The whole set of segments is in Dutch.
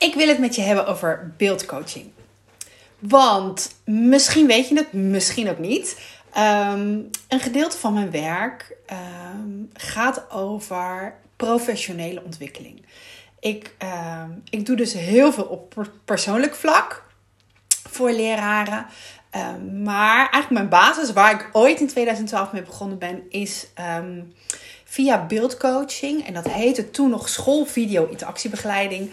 Ik wil het met je hebben over beeldcoaching. Want misschien weet je het, misschien ook niet. Ehm, een gedeelte van mijn werk ehm, gaat over professionele ontwikkeling. Ik, ehm, ik doe dus heel veel op persoonlijk vlak voor leraren. maar eigenlijk mijn basis, waar ik ooit in 2012 mee begonnen ben, is via beeldcoaching. En dat heette toen nog schoolvideo interactiebegeleiding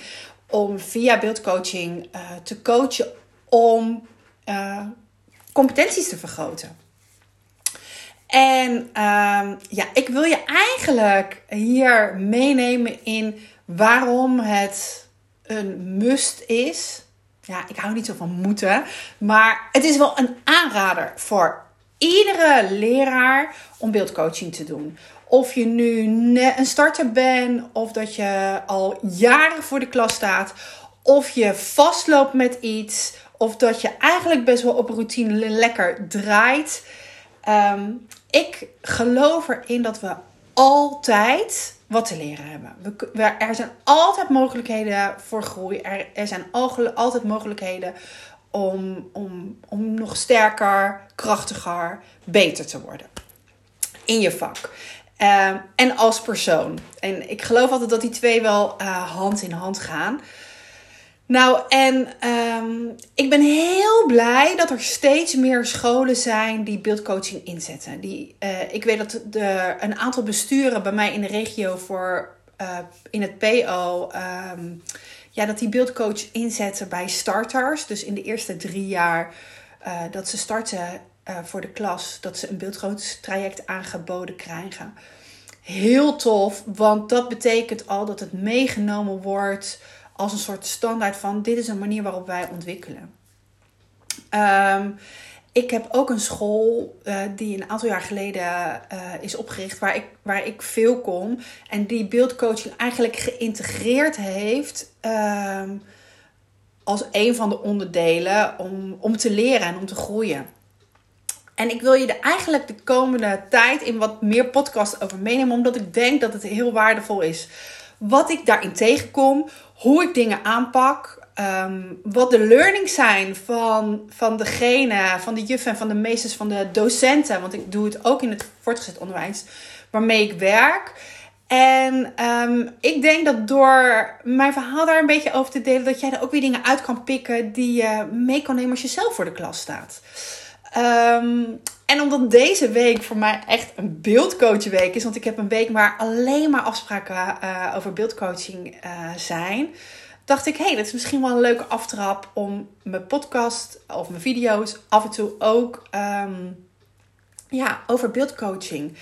om via beeldcoaching uh, te coachen om uh, competenties te vergroten. En uh, ja, ik wil je eigenlijk hier meenemen in waarom het een must is. Ja, ik hou niet zo van moeten, maar het is wel een aanrader voor iedere leraar om beeldcoaching te doen. Of je nu een starter bent, of dat je al jaren voor de klas staat, of je vastloopt met iets, of dat je eigenlijk best wel op routine lekker draait. Ehm, ik geloof erin dat we altijd wat te leren hebben. We, er zijn altijd mogelijkheden voor groei. Er, zijn altijd mogelijkheden om, om, om nog sterker, krachtiger, beter te worden in je vak. Ehm, en als persoon. En ik geloof altijd dat die twee wel uh, hand in hand gaan. Nou, en um, ik ben heel blij dat er steeds meer scholen zijn die beeldcoaching inzetten. Die, uh, ik weet dat de, een aantal besturen bij mij in de regio voor uh, in het PO. Um, ja, dat die beeldcoach inzetten bij starters. Dus in de eerste drie jaar dat ze starten uh, voor de klas, dat ze een beeldcoach-traject aangeboden krijgen. Heel tof, want dat betekent al dat het meegenomen wordt als een soort standaard van dit is een manier waarop wij ontwikkelen. Um, ik heb ook een school uh, die een aantal jaar geleden uh, is opgericht, waar ik, waar ik veel kom. En die beeldcoaching eigenlijk geïntegreerd heeft uh, als een van de onderdelen om, om te leren en om te groeien. En ik wil je er eigenlijk de komende tijd in wat meer podcast over meenemen, omdat ik denk dat het heel waardevol is. Wat ik daarin tegenkom, hoe ik dingen aanpak, um, wat de learnings zijn van, van degene, van de juffen en van de meesters, van de docenten. Want ik doe het ook in het voortgezet onderwijs waarmee ik werk. En um, ik denk dat door mijn verhaal daar een beetje over te delen, dat jij er ook weer dingen uit kan pikken die je mee kan nemen als je zelf voor de klas staat. Um, en omdat deze week voor mij echt een beeldcoachweek is, want ik heb een week waar alleen maar afspraken uh, over beeldcoaching uh, zijn, dacht ik, hé, hey, dat is misschien wel een leuke aftrap om mijn podcast of mijn video's af en toe ook um, ja, over beeldcoaching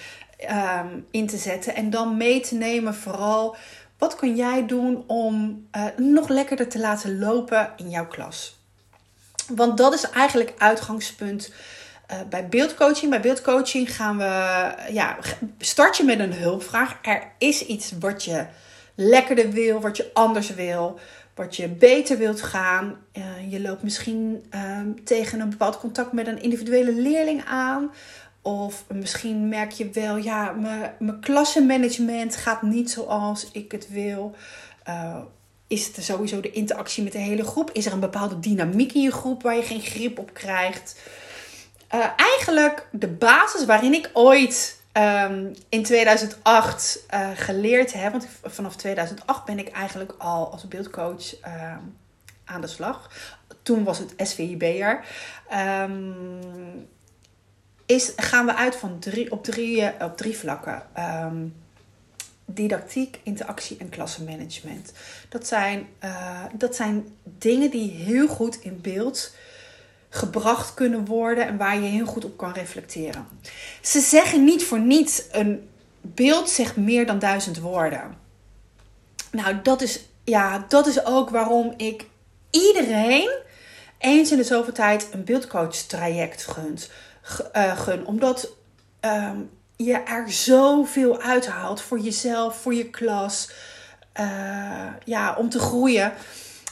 um, in te zetten. En dan mee te nemen vooral, wat kun jij doen om uh, nog lekkerder te laten lopen in jouw klas? Want dat is eigenlijk uitgangspunt uh, bij beeldcoaching. Bij beeldcoaching gaan we, ja, start je met een hulpvraag. Er is iets wat je lekkerder wil, wat je anders wil, wat je beter wilt gaan. Uh, je loopt misschien uh, tegen een bepaald contact met een individuele leerling aan. Of misschien merk je wel, ja, mijn klassenmanagement gaat niet zoals ik het wil. Is het sowieso de interactie met de hele groep? Is er een bepaalde dynamiek in je groep waar je geen grip op krijgt? Uh, eigenlijk de basis waarin ik ooit um, in 2008 uh, geleerd heb. Want vanaf 2008 ben ik eigenlijk al als beeldcoach uh, aan de slag. Toen was het SVIB'er. Um, is, gaan we uit van drie, op, drie, op drie vlakken. Um, didactiek, interactie en klassenmanagement. Dat zijn, uh, dat zijn dingen die heel goed in beeld gebracht kunnen worden en waar je heel goed op kan reflecteren. Ze zeggen niet voor niets: een beeld zegt meer dan duizend woorden. Nou, dat is, ja, dat is ook waarom ik iedereen eens in de zoveel tijd een beeldcoach traject gunt, uh, gun. Omdat um, je er zoveel uithaalt voor jezelf, voor je klas. Uh, ja, om te groeien.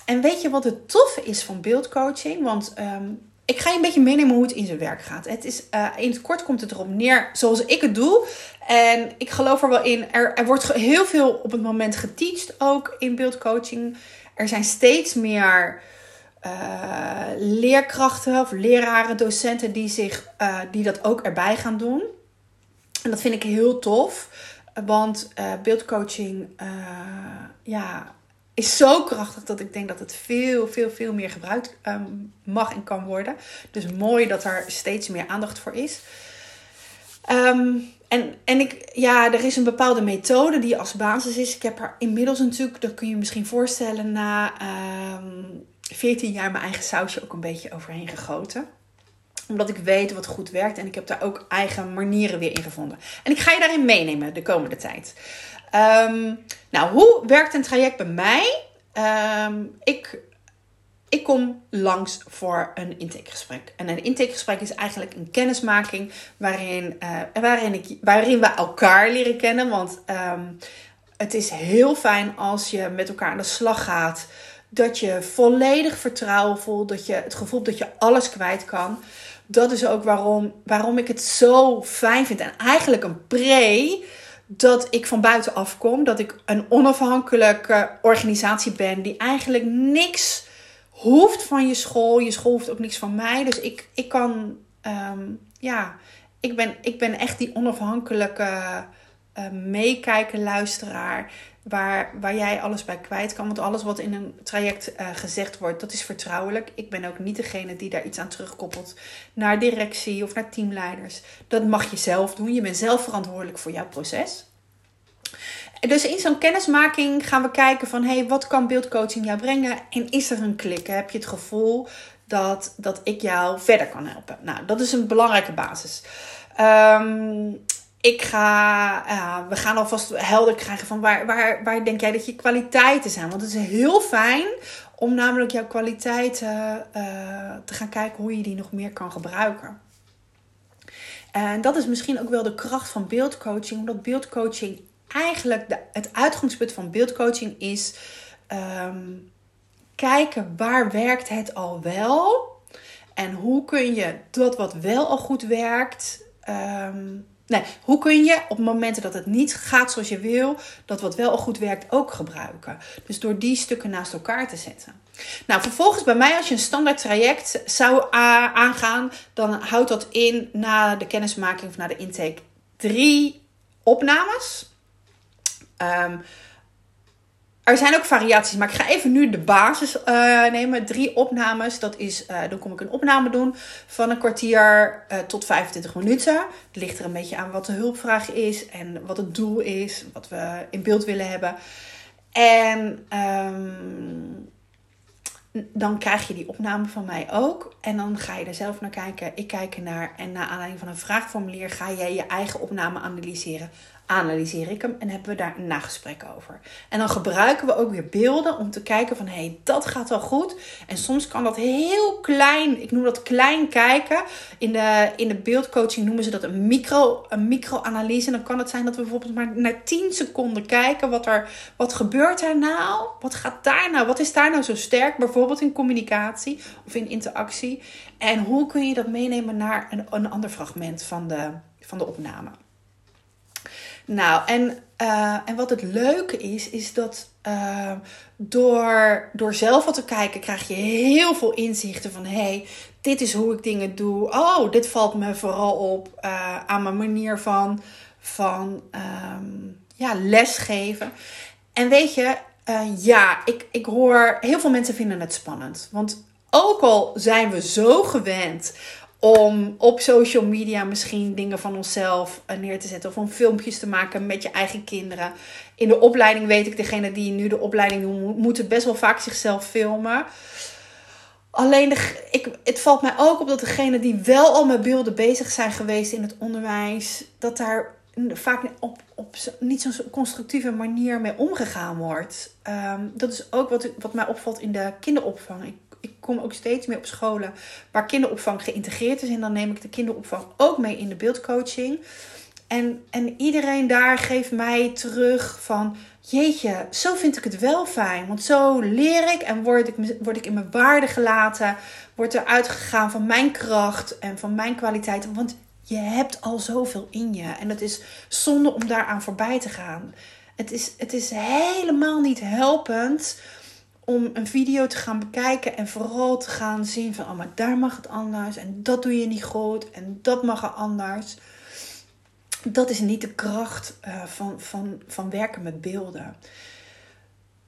En weet je wat het toffe is van beeldcoaching? Want um, ik ga je een beetje meenemen hoe het in zijn werk gaat. Het is, uh, in het kort komt het erop neer, zoals ik het doe. En ik geloof er wel in. Er, er wordt heel veel op het moment geteacht ook in beeldcoaching. Er zijn steeds meer uh, leerkrachten of leraren, docenten die, zich, die dat ook erbij gaan doen. En dat vind ik heel tof. Want uh, beeldcoaching ja, is zo krachtig dat ik denk dat het veel, veel, veel meer gebruikt um, mag en kan worden. Dus mooi dat er steeds meer aandacht voor is. Um, en, en ik, ja, er is een bepaalde methode die als basis is. Ik heb er inmiddels natuurlijk, dat kun je je misschien voorstellen, na um, 14 jaar mijn eigen sausje ook een beetje overheen gegoten omdat ik weet wat goed werkt en ik heb daar ook eigen manieren weer in gevonden. En ik ga je daarin meenemen de komende tijd. Um, nou, hoe werkt een traject bij mij? Um, ik, ik kom langs voor een intakegesprek. En een intakegesprek is eigenlijk een kennismaking waarin, uh, waarin, ik, waarin we elkaar leren kennen. Want um, het is heel fijn als je met elkaar aan de slag gaat. Dat je volledig vertrouwen voelt. Dat je het gevoel dat je alles kwijt kan. Dat is ook waarom, waarom ik het zo fijn vind. En eigenlijk een pre dat ik van buitenaf kom. Dat ik een onafhankelijke organisatie ben die eigenlijk niks hoeft van je school. Je school hoeft ook niks van mij. Dus ik, ik kan, um, ja, ik ben, ik ben echt die onafhankelijke uh, meekijken, luisteraar. Waar, waar jij alles bij kwijt kan. Want alles wat in een traject uh, gezegd wordt, dat is vertrouwelijk. Ik ben ook niet degene die daar iets aan terugkoppelt naar directie of naar teamleiders. Dat mag je zelf doen. Je bent zelf verantwoordelijk voor jouw proces. Dus in zo'n kennismaking gaan we kijken van... hey, wat kan beeldcoaching jou brengen? En is er een klik? Heb je het gevoel dat, dat ik jou verder kan helpen? Nou, dat is een belangrijke basis. Um, ik ga, we gaan alvast helder krijgen van waar, waar, waar denk jij dat je kwaliteiten zijn. Want het is heel fijn om namelijk jouw kwaliteiten uh, te gaan kijken hoe je die nog meer kan gebruiken. En dat is misschien ook wel de kracht van beeldcoaching, omdat beeldcoaching eigenlijk de, het uitgangspunt van beeldcoaching is um, kijken waar werkt het al wel en hoe kun je dat wat wel al goed werkt. Um, Nee, hoe kun je op momenten dat het niet gaat zoals je wil, dat wat wel al goed werkt ook gebruiken? Dus door die stukken naast elkaar te zetten. Nou, vervolgens bij mij, als je een standaard traject zou aangaan, dan houdt dat in na de kennismaking of na de intake drie opnames. Um, er zijn ook variaties, maar ik ga even nu de basis uh, nemen. Drie opnames. Dat is, uh, dan kom ik een opname doen van een kwartier uh, tot 25 minuten. Het ligt er een beetje aan wat de hulpvraag is en wat het doel is, wat we in beeld willen hebben. En um, dan krijg je die opname van mij ook. En dan ga je er zelf naar kijken. Ik kijk ernaar. En na aanleiding van een vraagformulier ga jij je eigen opname analyseren analyseer ik hem en hebben we daar een nagesprek over. En dan gebruiken we ook weer beelden om te kijken van hé, hey, dat gaat wel goed. En soms kan dat heel klein, ik noem dat klein kijken. In de, in de beeldcoaching noemen ze dat een micro, een micro-analyse. En dan kan het zijn dat we bijvoorbeeld maar naar 10 seconden kijken wat er, wat gebeurt er nou? Wat gaat daar nou? Wat is daar nou zo sterk? Bijvoorbeeld in communicatie of in interactie. En hoe kun je dat meenemen naar een, een ander fragment van de, van de opname? Nou, en, uh, en wat het leuke is, is dat uh, door, door zelf wat te kijken, krijg je heel veel inzichten van hé, hey, dit is hoe ik dingen doe. Oh, dit valt me vooral op uh, aan mijn manier van, van um, ja, lesgeven. En weet je, ja, ik, ik hoor heel veel mensen vinden het spannend. Want ook al zijn we zo gewend om op social media misschien dingen van onszelf eh, neer te zetten. Of om filmpjes te maken met je eigen kinderen. In de opleiding weet ik, degene die nu de opleiding doen, moeten best wel vaak zichzelf filmen. Alleen de, ik, het valt mij ook op dat degenen die wel al met beelden bezig zijn geweest in het onderwijs, dat daar vaak op, op niet zo'n constructieve manier mee omgegaan wordt. Um, dat is ook wat, wat mij opvalt in de kinderopvang. Ik kom ook steeds meer op scholen waar kinderopvang geïntegreerd is. En dan neem ik de kinderopvang ook mee in de beeldcoaching. En, en iedereen daar geeft mij terug van... Jeetje, zo vind ik het wel fijn. Want zo leer ik en word ik, word ik in mijn waarde gelaten. Word er uitgegaan van mijn kracht en van mijn kwaliteit. Want je hebt al zoveel in je. En het is zonde om daaraan voorbij te gaan. Het is, het is helemaal niet helpend om een video te gaan bekijken en vooral te gaan zien van, oh maar daar mag het anders en dat doe je niet goed en dat mag er anders. Dat is niet de kracht uh, van, van, van werken met beelden.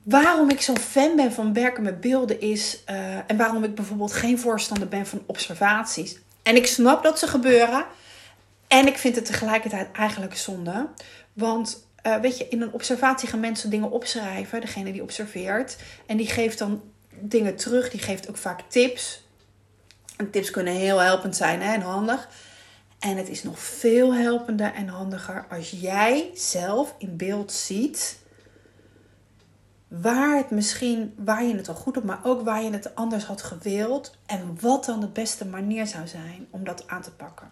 Waarom ik zo'n fan ben van werken met beelden is, uh, en waarom ik bijvoorbeeld geen voorstander ben van observaties. En ik snap dat ze gebeuren. En ik vind het tegelijkertijd eigenlijk zonde. Want uh, weet je, in een observatie gaan mensen dingen opschrijven, degene die observeert. En die geeft dan dingen terug, die geeft ook vaak tips. En tips kunnen heel helpend zijn hè, en handig. En het is nog veel helpender en handiger als jij zelf in beeld ziet waar het misschien, waar je het al goed op, maar ook waar je het anders had gewild. En wat dan de beste manier zou zijn om dat aan te pakken.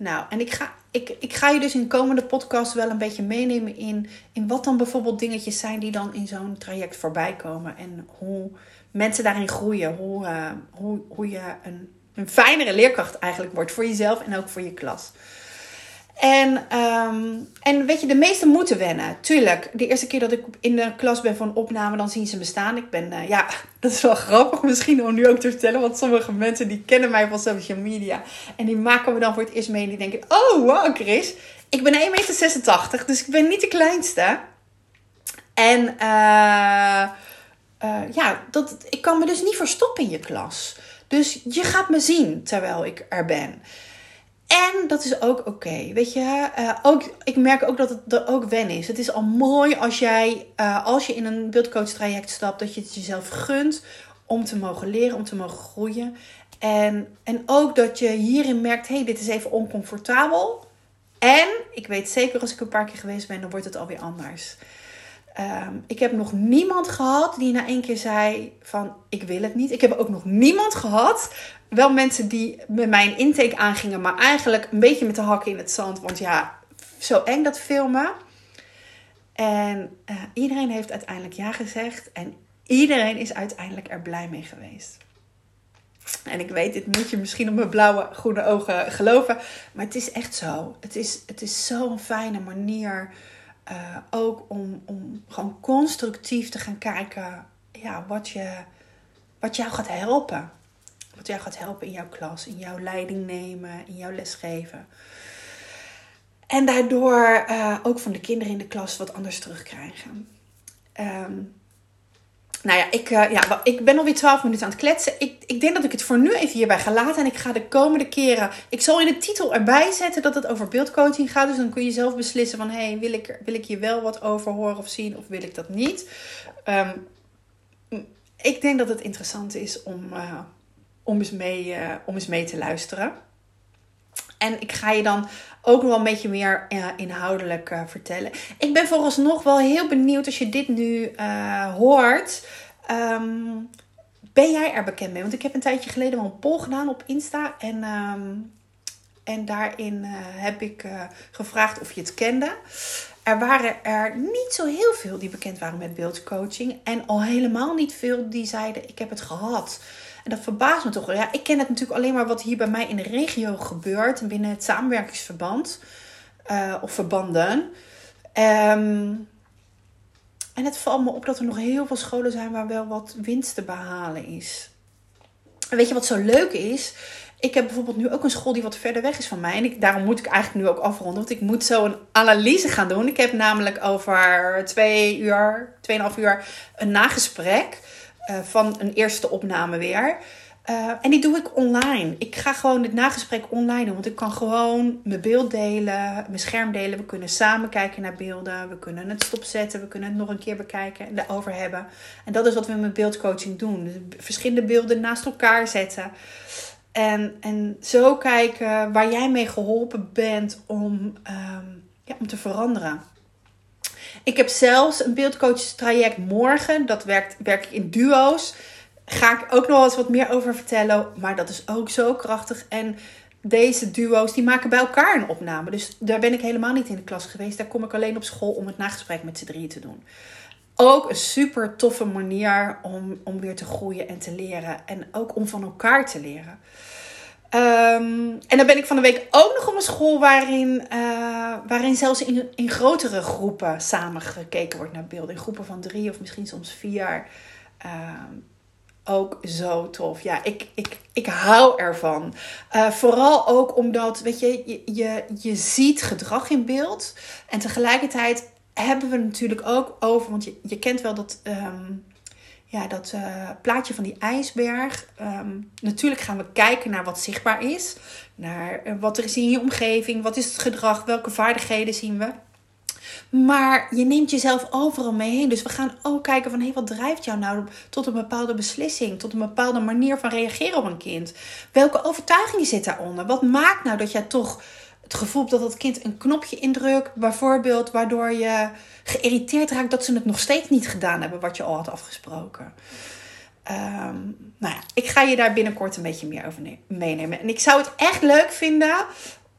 Nou, en ik ga, ik, ik ga je dus in de komende podcast wel een beetje meenemen in, in wat dan bijvoorbeeld dingetjes zijn die dan in zo'n traject voorbij komen. En hoe mensen daarin groeien. Hoe, uh, hoe, hoe je een, een fijnere leerkracht eigenlijk wordt voor jezelf en ook voor je klas. En, um, en weet je, de meesten moeten wennen. Tuurlijk, de eerste keer dat ik in de klas ben van opname, dan zien ze me staan. Ik ben, uh, ja, dat is wel grappig misschien om nu ook te vertellen. Want sommige mensen die kennen mij van social media. En die maken me dan voor het eerst mee en die denken, oh wow Chris, ik ben 1,86 meter, dus ik ben niet de kleinste. En uh, uh, ja, dat, ik kan me dus niet verstoppen in je klas. Dus je gaat me zien terwijl ik er ben. En dat is ook oké. Weet je, uh, ook, ik merk ook dat het er ook wen is. Het is al mooi als jij, uh, als je in een beeldcoach traject stapt, dat je het jezelf gunt om te mogen leren, om te mogen groeien. En, en ook dat je hierin merkt, hé, hey, dit is even oncomfortabel. En ik weet zeker als ik een paar keer geweest ben, dan wordt het alweer anders. Um, ik heb nog niemand gehad die na één keer zei van ik wil het niet. Ik heb ook nog niemand gehad. Wel mensen die met mij een intake aangingen, maar eigenlijk een beetje met de hakken in het zand. Want ja, zo eng dat filmen. En uh, iedereen heeft uiteindelijk ja gezegd. En iedereen is uiteindelijk er blij mee geweest. En ik weet, dit moet je misschien op mijn blauwe, groene ogen geloven. Maar het is echt zo. Het is, het is zo'n fijne manier uh, ook om, om gewoon constructief te gaan kijken ja, wat, je, wat jou gaat helpen. Wat jou gaat helpen in jouw klas, in jouw leiding nemen, in jouw lesgeven. En daardoor uh, ook van de kinderen in de klas wat anders terugkrijgen. Um, nou ja ik, uh, ja, ik ben alweer 12 minuten aan het kletsen. Ik, ik denk dat ik het voor nu even hierbij ga laten. En ik ga de komende keren. Ik zal in de titel erbij zetten dat het over beeldcoaching gaat. Dus dan kun je zelf beslissen van hey, wil ik, wil ik hier wel wat over horen of zien of wil ik dat niet. Um, ik denk dat het interessant is om, uh, om, eens mee, uh, om eens mee te luisteren. En ik ga je dan ook nog wel een beetje meer inhoudelijk uh, vertellen. Ik ben vooralsnog wel heel benieuwd als je dit nu uh, hoort. Um, ben jij er bekend mee? Want ik heb een tijdje geleden wel een poll gedaan op Insta. En, um, en daarin heb ik gevraagd of je het kende. Er waren er niet zo heel veel die bekend waren met beeldcoaching. En al helemaal niet veel die zeiden: Ik heb het gehad. En dat verbaast me toch wel. Ja, ik ken het natuurlijk alleen maar wat hier bij mij in de regio gebeurt. Binnen het samenwerkingsverband. Uh, of verbanden. Um, en het valt me op dat er nog heel veel scholen zijn waar wel wat winst te behalen is. En weet je wat zo leuk is? Ik heb bijvoorbeeld nu ook een school die wat verder weg is van mij. En daarom moet ik eigenlijk nu ook afronden. Want ik moet zo een analyse gaan doen. Ik heb namelijk over twee uur, tweeënhalf uur een nagesprek uh, van een eerste opname weer. Uh, en die doe ik online. Ik ga gewoon het nagesprek online doen. Want ik kan gewoon mijn beeld delen, mijn scherm delen. We kunnen samen kijken naar beelden. We kunnen het stopzetten. We kunnen het nog een keer bekijken en erover hebben. En dat is wat we met beeldcoaching doen. Dus verschillende beelden naast elkaar zetten. En, en zo kijken waar jij mee geholpen bent om, um, ja, om te veranderen. Ik heb zelfs een beeldcoach traject morgen. Dat werkt, werk ik in duo's. Ga ik ook nog eens wat meer over vertellen. Maar dat is ook zo krachtig. En deze duo's die maken bij elkaar een opname. Dus daar ben ik helemaal niet in de klas geweest. Daar kom ik alleen op school om het nagesprek met z'n drieën te doen. Ook een super toffe manier om, om weer te groeien en te leren. En ook om van elkaar te leren. Ehm, en dan ben ik van de week ook nog op een school waarin, uh, waarin zelfs in, in grotere groepen samen gekeken wordt naar beelden. In groepen van drie of misschien soms vier. Ehm, ook zo tof. Ja, ik, ik, ik hou ervan. Uh, vooral ook omdat, weet je, je, je, je ziet gedrag in beeld. En tegelijkertijd hebben we natuurlijk ook over, want je, je kent wel dat, um, ja, dat uh, plaatje van die ijsberg. Um, natuurlijk gaan we kijken naar wat zichtbaar is. Naar uh, wat er is in je omgeving. Wat is het gedrag? Welke vaardigheden zien we? Maar je neemt jezelf overal mee heen. Dus we gaan ook kijken van hé, wat drijft jou nou tot een bepaalde beslissing, tot een bepaalde manier van reageren op een kind? Welke overtuiging zit daaronder? Wat maakt nou dat jij toch het gevoel dat dat kind een knopje indrukt, bijvoorbeeld, waardoor je geïrriteerd raakt dat ze het nog steeds niet gedaan hebben wat je al had afgesproken? Um, nou ja, ik ga je daar binnenkort een beetje meer over meenemen. En ik zou het echt leuk vinden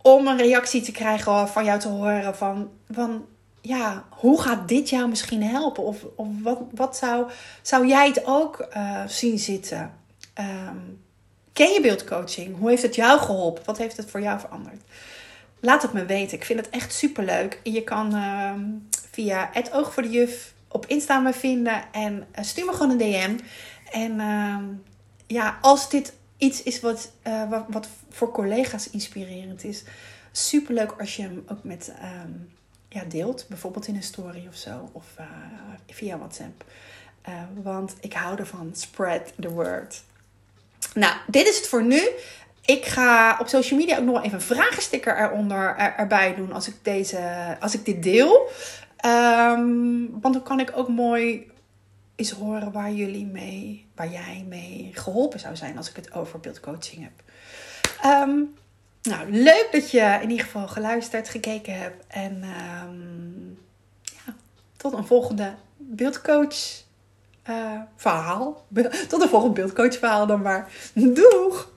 om een reactie te krijgen van jou te horen van, van ja, hoe gaat dit jou misschien helpen? Of, of wat, wat zou, zou jij het ook uh, zien zitten? Um, ken je beeldcoaching? Hoe heeft het jou geholpen? Wat heeft het voor jou veranderd? Laat het me weten. Ik vind het echt super leuk. Je kan uh, via het oog voor de juf op Insta me vinden en uh, stuur me gewoon een DM. En uh, ja, als dit iets is wat, uh, wat, wat, voor collega's inspirerend is, super leuk als je hem ook met um, ja, deelt. Bijvoorbeeld in een story of zo. Of uh, via WhatsApp. Want ik hou ervan. Spread the word. Nou, dit is het voor nu. Ik ga op social media ook nog even een vragensticker eronder, er, erbij doen als ik, deze, als ik dit deel. Um, want dan kan ik ook mooi eens horen waar jullie mee, waar jij mee geholpen zou zijn als ik het over beeldcoaching heb. Um, nou, leuk dat je in ieder geval geluisterd, gekeken hebt. En um, ja, tot een volgende beeldcoach uh, verhaal. Tot een volgende beeldcoach verhaal dan maar. Doeg!